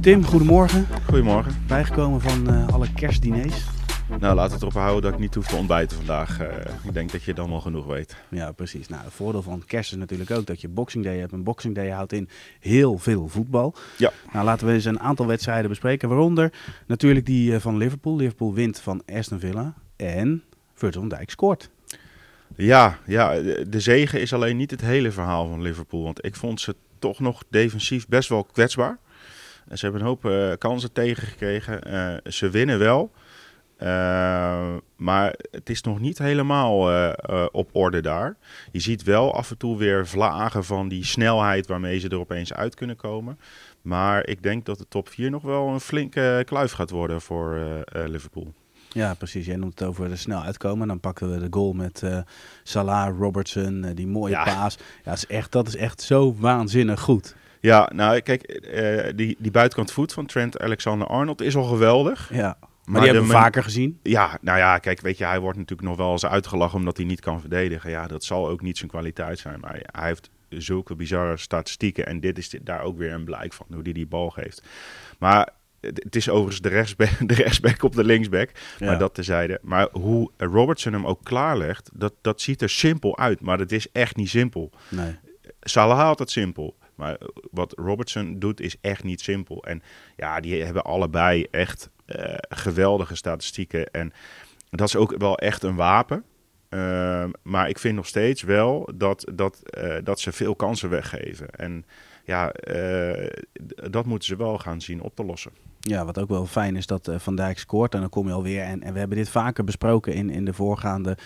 Tim, goedemorgen. Goedemorgen. Bijgekomen van uh, alle kerstdiners. Nou, laat het erop houden dat ik niet hoef te ontbijten vandaag. Uh, ik denk dat je dan wel genoeg weet. Ja, precies. Nou, het voordeel van kerst is natuurlijk ook dat je Boxing Day hebt. En Boxing Day houdt in heel veel voetbal. Ja. Nou, laten we eens een aantal wedstrijden bespreken. Waaronder natuurlijk die uh, van Liverpool. Liverpool wint van Aston Villa. En Virgil van Dijk scoort. Ja, ja, de zegen is alleen niet het hele verhaal van Liverpool. Want ik vond ze toch nog defensief best wel kwetsbaar. Ze hebben een hoop uh, kansen tegengekregen. Uh, ze winnen wel. Uh, maar het is nog niet helemaal op orde daar. Je ziet wel af en toe weer vlagen van die snelheid waarmee ze er opeens uit kunnen komen. Maar ik denk dat de top 4 nog wel een flinke kluif gaat worden voor Liverpool. Ja, precies. Jij noemt het over de snel uitkomen. Dan pakken we de goal met uh, Salah, Robertson, uh, die mooie ja. paas. Ja, dat is, echt, dat is echt zo waanzinnig goed. Ja, nou kijk, uh, die, die buitenkant voet van Trent Alexander-Arnold is al geweldig. Ja, maar, maar die hebben we vaker gezien. Ja, nou ja, kijk, weet je, hij wordt natuurlijk nog wel eens uitgelachen omdat hij niet kan verdedigen. Ja, dat zal ook niet zijn kwaliteit zijn. Maar hij heeft zulke bizarre statistieken en dit is daar ook weer een blijk van, hoe hij die bal geeft. Maar het is overigens de rechtsback, de rechtsback op de linksback. Ja. Maar dat tezijde. Maar hoe Robertson hem ook klaarlegt, dat, dat ziet er simpel uit. Maar het is echt niet simpel. Nee. Salah haalt het simpel. Maar wat Robertson doet is echt niet simpel. En ja, die hebben allebei echt uh, geweldige statistieken. En dat is ook wel echt een wapen. Uh, maar ik vind nog steeds wel dat, dat, uh, dat ze veel kansen weggeven. En ja, dat moeten ze wel gaan zien op te lossen. Ja, wat ook wel fijn is dat uh, Van Dijk scoort. En dan kom je alweer. En, en we hebben dit vaker besproken in, in de voorgaande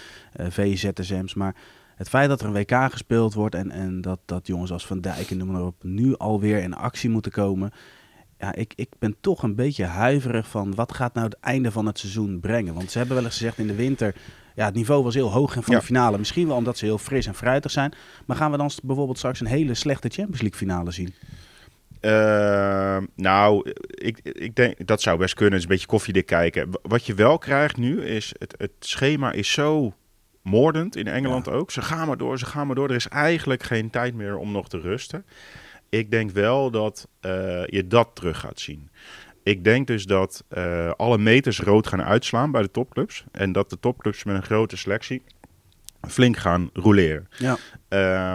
uh, VZSM's. Maar het feit dat er een WK gespeeld wordt. En, en dat, dat jongens als Van Dijk en noem maar op. nu alweer in actie moeten komen. Ja, ik, ik ben toch een beetje huiverig van wat gaat nou het einde van het seizoen brengen. Want ze hebben wel eens gezegd in de winter. Ja, het niveau was heel hoog van Ja. de finale. Misschien wel omdat ze heel fris en fruitig zijn. Maar gaan we dan bijvoorbeeld straks een hele slechte Champions League finale zien? Uh, nou, ik, ik denk dat zou best kunnen. Het is een beetje koffiedik kijken. Wat je wel krijgt nu is het, het schema is zo moordend in Engeland Ja. ook. Ze gaan maar door, ze gaan maar door. Er is eigenlijk geen tijd meer om nog te rusten. Ik denk wel dat uh, je dat terug gaat zien. Ik denk dus dat uh, alle meters rood gaan uitslaan bij de topclubs. En dat de topclubs met een grote selectie flink gaan roleren. Ja.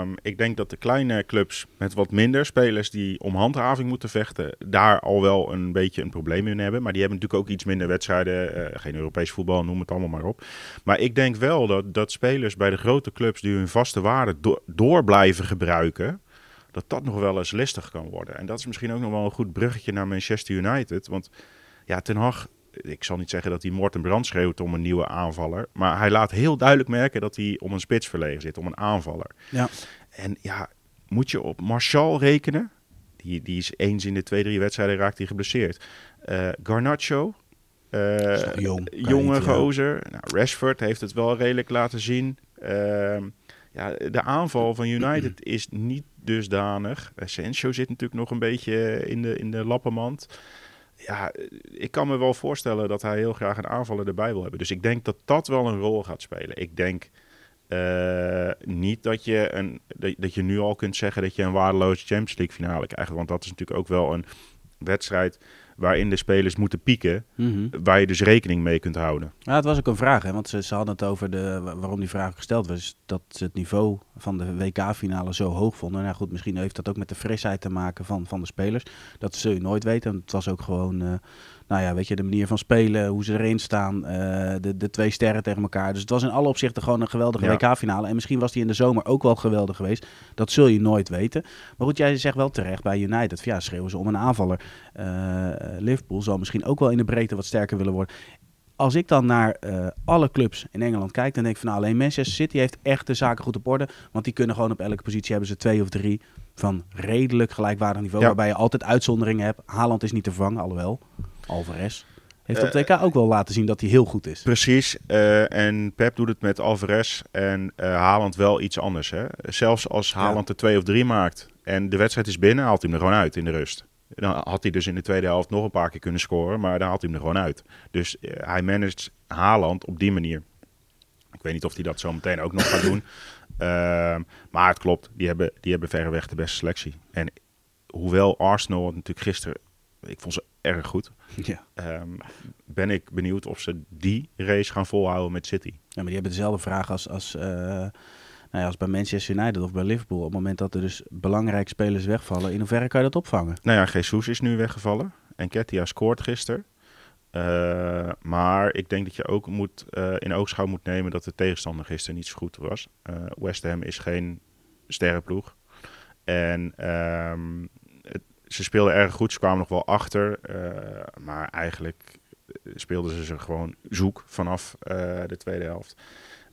Um, ik denk dat de kleine clubs met wat minder spelers die om handhaving moeten vechten, daar al wel een beetje een probleem in hebben. Maar die hebben natuurlijk ook iets minder wedstrijden, uh, geen Europees voetbal, noem het allemaal maar op. Maar ik denk wel dat, dat spelers bij de grote clubs die hun vaste waarde do door blijven gebruiken, dat dat nog wel eens listig kan worden. En dat is misschien ook nog wel een goed bruggetje naar Manchester United. Want ja, Ten Hag ik zal niet zeggen dat hij moord en brand schreeuwt om een nieuwe aanvaller. Maar hij laat heel duidelijk merken dat hij om een spits verlegen zit, om een aanvaller. Ja. En ja, moet je op Marshall rekenen? Die, die is eens in de twee, drie wedstrijden raakt hij geblesseerd. Uh, Garnacho, uh, jong, jonge gozer. Nou, Rashford heeft het wel redelijk laten zien. Uh, ja, de aanval van United is niet dusdanig. Asensio zit natuurlijk nog een beetje in de, in de lappenmand ja, ik kan me wel voorstellen dat hij heel graag een aanvaller erbij wil hebben. Dus ik denk dat dat wel een rol gaat spelen. Ik denk uh, niet dat je, een, dat, dat je nu al kunt zeggen dat je een waardeloze Champions League finale krijgt. Want dat is natuurlijk ook wel een wedstrijd waarin de spelers moeten pieken, mm -hmm. waar je dus rekening mee kunt houden. Ja, het was ook een vraag, hè? want ze, ze hadden het over de, waarom die vraag gesteld was, dat ze het niveau van de WK-finale zo hoog vonden. Nou goed, misschien heeft dat ook met de frisheid te maken van, van de spelers. Dat zul je nooit weten. Het was ook gewoon, uh, nou ja, weet je, de manier van spelen, hoe ze erin staan, uh, de, de twee sterren tegen elkaar. Dus het was in alle opzichten gewoon een geweldige ja. WK-finale. En misschien was die in de zomer ook wel geweldig geweest. Dat zul je nooit weten. Maar goed, jij zegt wel terecht bij United. Ja, schreeuwen ze om een aanvaller. Uh, Liverpool zal misschien ook wel in de breedte wat sterker willen worden. Als ik dan naar uh, alle clubs in Engeland kijk, dan denk ik van nou, alleen Manchester City heeft echt de zaken goed op orde. Want die kunnen gewoon op elke positie hebben ze twee of drie van redelijk gelijkwaardig niveau. Ja. Waarbij je altijd uitzonderingen hebt. Haaland is niet te vervangen, alhoewel. Alvarez heeft op WK uh, ook wel laten zien dat hij heel goed is. Precies. Uh, en Pep doet het met Alvarez en uh, Haaland wel iets anders. Hè? Zelfs als Haaland ja. er twee of drie maakt en de wedstrijd is binnen, haalt hij hem er gewoon uit in de rust. Dan had hij dus in de tweede helft nog een paar keer kunnen scoren, maar dan haalt hij hem er gewoon uit. Dus uh, hij managt Haaland op die manier. Ik weet niet of hij dat zo meteen ook nog gaat doen. Ehm, maar het klopt, die hebben, die hebben verreweg de beste selectie. En hoewel Arsenal natuurlijk gisteren, ik vond ze erg goed, Ja. ehm, ben ik benieuwd of ze die race gaan volhouden met City. ja, maar die hebben dezelfde vraag als, als, eh, nou ja, als bij Manchester United of bij Liverpool. Op het moment dat er dus belangrijke spelers wegvallen, in hoeverre kan je dat opvangen? Nou ja, Jesus is nu weggevallen en Ketia scoort gisteren. Eh, maar ik denk dat je ook moet, eh, in oogschouw moet nemen dat de tegenstander gisteren niet zo goed was. West Ham is geen sterrenploeg. En ehm, ze speelden erg goed, ze kwamen nog wel achter. eh, maar eigenlijk speelden ze ze gewoon zoek vanaf eh, de tweede helft.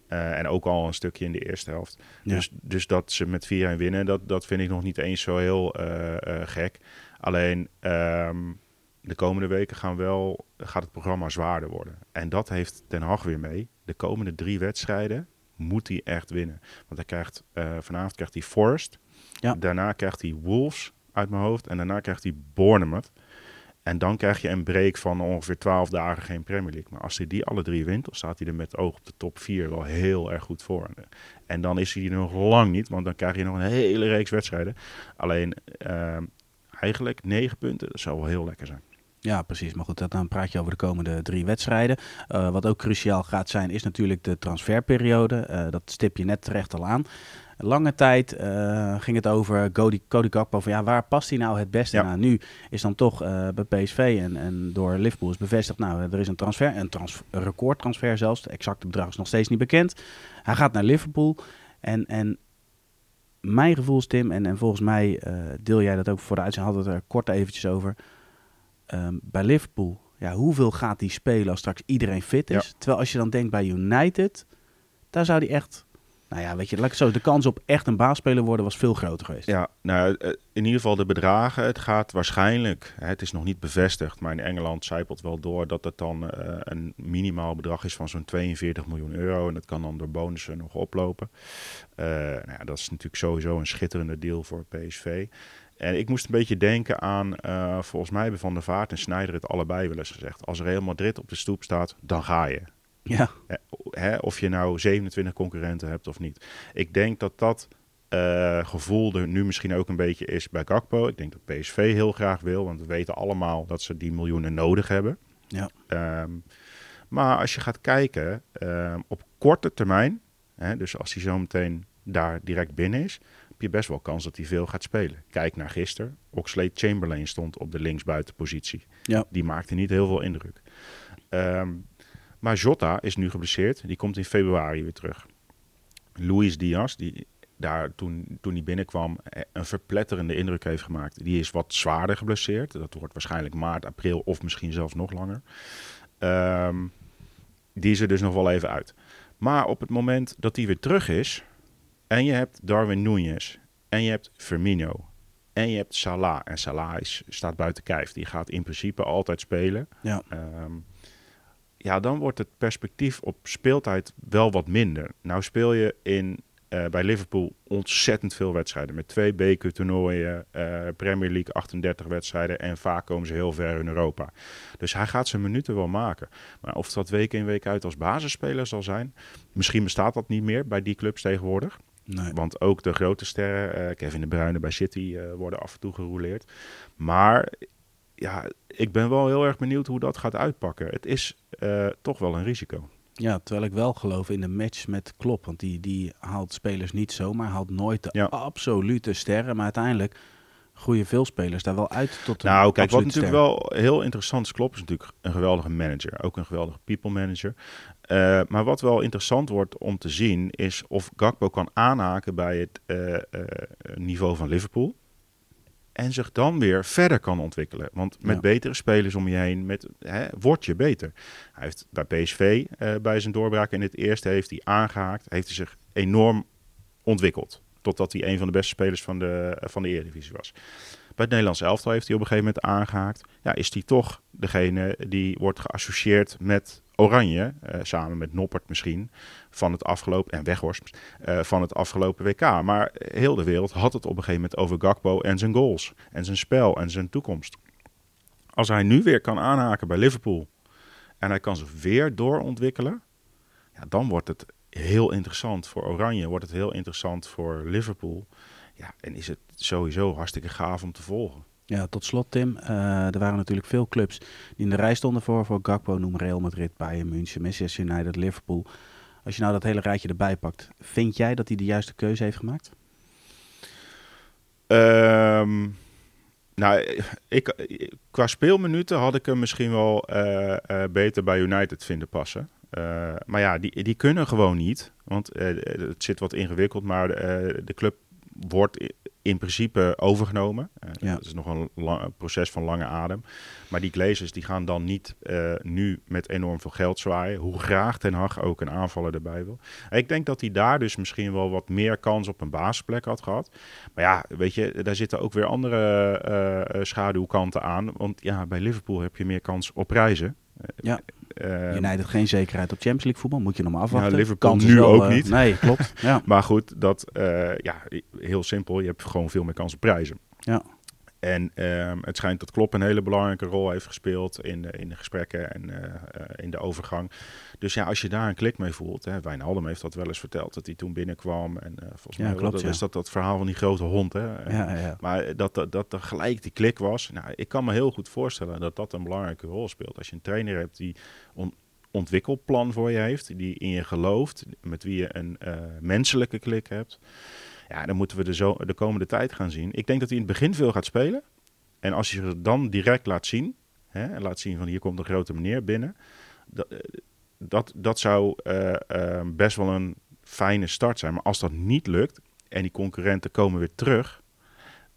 Eh, en ook al een stukje in de eerste helft. Ja. Dus, dus dat ze met 4-1 winnen, dat, dat vind ik nog niet eens zo heel eh, eh, gek. Alleen ehm, de komende weken gaan wel, gaat het programma zwaarder worden. En dat heeft Ten Hag weer mee. De komende drie wedstrijden moet hij echt winnen. Want hij krijgt, eh, vanavond krijgt hij Forest. Ja. Daarna krijgt hij Wolves uit mijn hoofd. En daarna krijgt hij Bournemouth. En dan krijg je een break van ongeveer 12 dagen geen Premier League. Maar als hij die alle drie wint, dan staat hij er met oog op de top 4 wel heel erg goed voor. En dan is hij er nog lang niet, want dan krijg je nog een hele reeks wedstrijden. Alleen ehm, eigenlijk 9 punten, dat zou wel heel lekker zijn. Ja, precies. Maar goed, dan praat je over de komende drie wedstrijden. Eh, wat ook cruciaal gaat zijn, is natuurlijk de transferperiode. Eh, dat stip je net terecht al aan. Lange tijd eh, ging het over Cody, Cody Gakpo. Van ja, waar past hij nou het beste Ja. aan? Nu is dan toch bij PSV en, en door Liverpool is bevestigd. Nou, er is een transfer, een, trans een recordtransfer zelfs. Het exacte bedrag is nog steeds niet bekend. Hij gaat naar Liverpool. En, en mijn gevoel, Tim, en, en volgens mij deel jij dat ook voor de uitzending, hadden we het er kort eventjes over. Ehm, bij Liverpool, ja, hoeveel gaat die spelen als straks iedereen fit is? Terwijl als je dan denkt bij United, daar zou die echt, nou ja, weet je, laat ik zo, de kans op echt een baasspeler worden was veel groter geweest. Ja, nou, eh, in ieder geval de bedragen. Het gaat waarschijnlijk, het is nog niet bevestigd, maar in Engeland zijpelt wel door dat het dan eh, een minimaal bedrag is van zo'n 42 miljoen euro. En dat kan dan door bonussen nog oplopen. Eh, nou ja, dat is natuurlijk sowieso een schitterende deal voor PSV. En ik moest een beetje denken aan, volgens mij hebben Van der Vaart en Sneijder het allebei wel eens gezegd. Als Real Madrid op de stoep staat, dan ga je. Ja, Hè, hè, of je nou 27 concurrenten hebt of niet. Ik denk dat dat eh, gevoel er nu misschien ook een beetje is bij Gakpo. Ik denk dat PSV heel graag wil, want we weten allemaal dat ze die miljoenen nodig hebben. Ja. Ehm, maar als je gaat kijken ehm, op korte termijn, hè, dus als hij zo meteen daar direct binnen is, heb je best wel kans dat hij veel gaat spelen. Kijk naar gisteren. Oxlade Chamberlain stond op de linksbuitenpositie. Ja. Die maakte niet heel veel indruk. Ehm, maar Jota is nu geblesseerd. Die komt in februari weer terug. Luis Diaz, die daar toen, toen hij binnenkwam eh, een verpletterende indruk heeft gemaakt. Die is wat zwaarder geblesseerd. Dat wordt waarschijnlijk maart, april of misschien zelfs nog langer. Ehm, die is er dus nog wel even uit. Maar op het moment dat hij weer terug is... en je hebt Darwin Núñez en je hebt Firmino... en je hebt Salah. En Salah is, staat buiten kijf. Die gaat in principe altijd spelen. ja. Ehm, ja, dan wordt het perspectief op speeltijd wel wat minder. Nou speel je in, eh, bij Liverpool ontzettend veel wedstrijden. Met twee bekertoernooien, eh Premier League 38 wedstrijden. En vaak komen ze heel ver in Europa. Dus hij gaat zijn minuten wel maken. Maar of dat week in week uit als basisspeler zal zijn... Misschien bestaat dat niet meer bij die clubs tegenwoordig. Nee. Want ook de grote sterren, eh, Kevin De Bruyne bij City, worden af en toe gerouleerd. Maar ja, ik ben wel heel erg benieuwd hoe dat gaat uitpakken. Het is eh, toch wel een risico. Ja, terwijl ik wel geloof in de match met Klopp. Want die, die haalt spelers niet zomaar, haalt nooit de Ja. absolute sterren. Maar uiteindelijk groeien veel spelers daar wel uit tot een Nou, kijk, wat natuurlijk ster. wel heel interessant is, Klopp is natuurlijk een geweldige manager. Ook een geweldige people manager. Eh, maar wat wel interessant wordt om te zien, is of Gakpo kan aanhaken bij het eh, niveau van Liverpool. En zich dan weer verder kan ontwikkelen. Want met Ja. betere spelers om je heen, met, hè, word je beter. Hij heeft bij PSV, eh, bij zijn doorbraak in het eerste, heeft hij aangehaakt. Heeft hij zich enorm ontwikkeld. Totdat hij een van de beste spelers van de, van de Eredivisie was. Bij het Nederlands elftal heeft hij op een gegeven moment aangehaakt. Ja, is hij toch degene die wordt geassocieerd met Oranje, eh, samen met Noppert misschien, van het afgelopen, en Weghorst, eh, van het afgelopen WK. Maar heel de wereld had het op een gegeven moment over Gakpo en zijn goals, en zijn spel en zijn toekomst. Als hij nu weer kan aanhaken bij Liverpool en hij kan zich weer doorontwikkelen, ja, dan wordt het heel interessant voor Oranje, wordt het heel interessant voor Liverpool. Ja, en is het sowieso hartstikke gaaf om te volgen. Ja, tot slot Tim. Uh, er waren natuurlijk veel clubs die in de rij stonden voor, voor Gakpo, noem Real Madrid, Bayern München, Manchester United, Liverpool. Als je nou dat hele rijtje erbij pakt, vind jij dat hij de juiste keuze heeft gemaakt? Um, nou, ik, qua speelminuten had ik hem misschien wel uh, uh, beter bij United vinden passen. Maar ja, die, die kunnen gewoon niet. Want het zit wat ingewikkeld, maar de club wordt in principe overgenomen. Uh, ja. Dat is nog een lang, proces van lange adem. Maar die Glazers die gaan dan niet uh, nu met enorm veel geld zwaaien. Hoe graag Ten Hag ook een aanvaller erbij wil. ik denk dat hij daar dus misschien wel wat meer kans op een basisplek had gehad. Maar ja, weet je, daar zitten ook weer andere uh, schaduwkanten aan. Want ja, bij Liverpool heb je meer kans op prijzen. Ja. Uh, United geen zekerheid op Champions League voetbal. Moet je nog maar afwachten. Liverpool nu wel, ook uh, niet. Nee, klopt. Ja. maar goed, dat, uh, ja, heel simpel. Je hebt gewoon veel meer kans op prijzen. Ja. En um, het schijnt dat Klopp een hele belangrijke rol heeft gespeeld in de, in de gesprekken en uh, uh, in de overgang. Dus ja, als je daar een klik mee voelt. Hè, Wijnaldum heeft dat wel eens verteld, dat hij toen binnenkwam. En uh, volgens ja, mij klopt, dat, ja. is dat, dat verhaal van die grote hond. Hè. Ja, ja. Maar dat, dat, dat er gelijk die klik was. Nou, ik kan me heel goed voorstellen dat dat een belangrijke rol speelt. Als je een trainer hebt die on, ontwikkelplan voor je heeft, die in je gelooft, met wie je een menselijke klik hebt. Ja, dan moeten we de, zo, de komende tijd gaan zien. Ik denk dat hij in het begin veel gaat spelen. En als je het dan direct laat zien, hè, en laat zien van hier komt een grote meneer binnen, dat, dat, dat zou uh, uh, best wel een fijne start zijn. Maar als dat niet lukt en die concurrenten komen weer terug,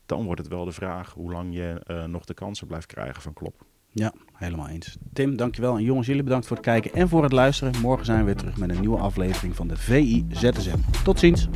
dan wordt het wel de vraag hoe lang je nog de kansen blijft krijgen van Klop. Ja, helemaal eens. Tim, dankjewel. En jongens, jullie bedankt voor het kijken en voor het luisteren. Morgen zijn we weer terug met een nieuwe aflevering van de VI ZSM. Tot ziens.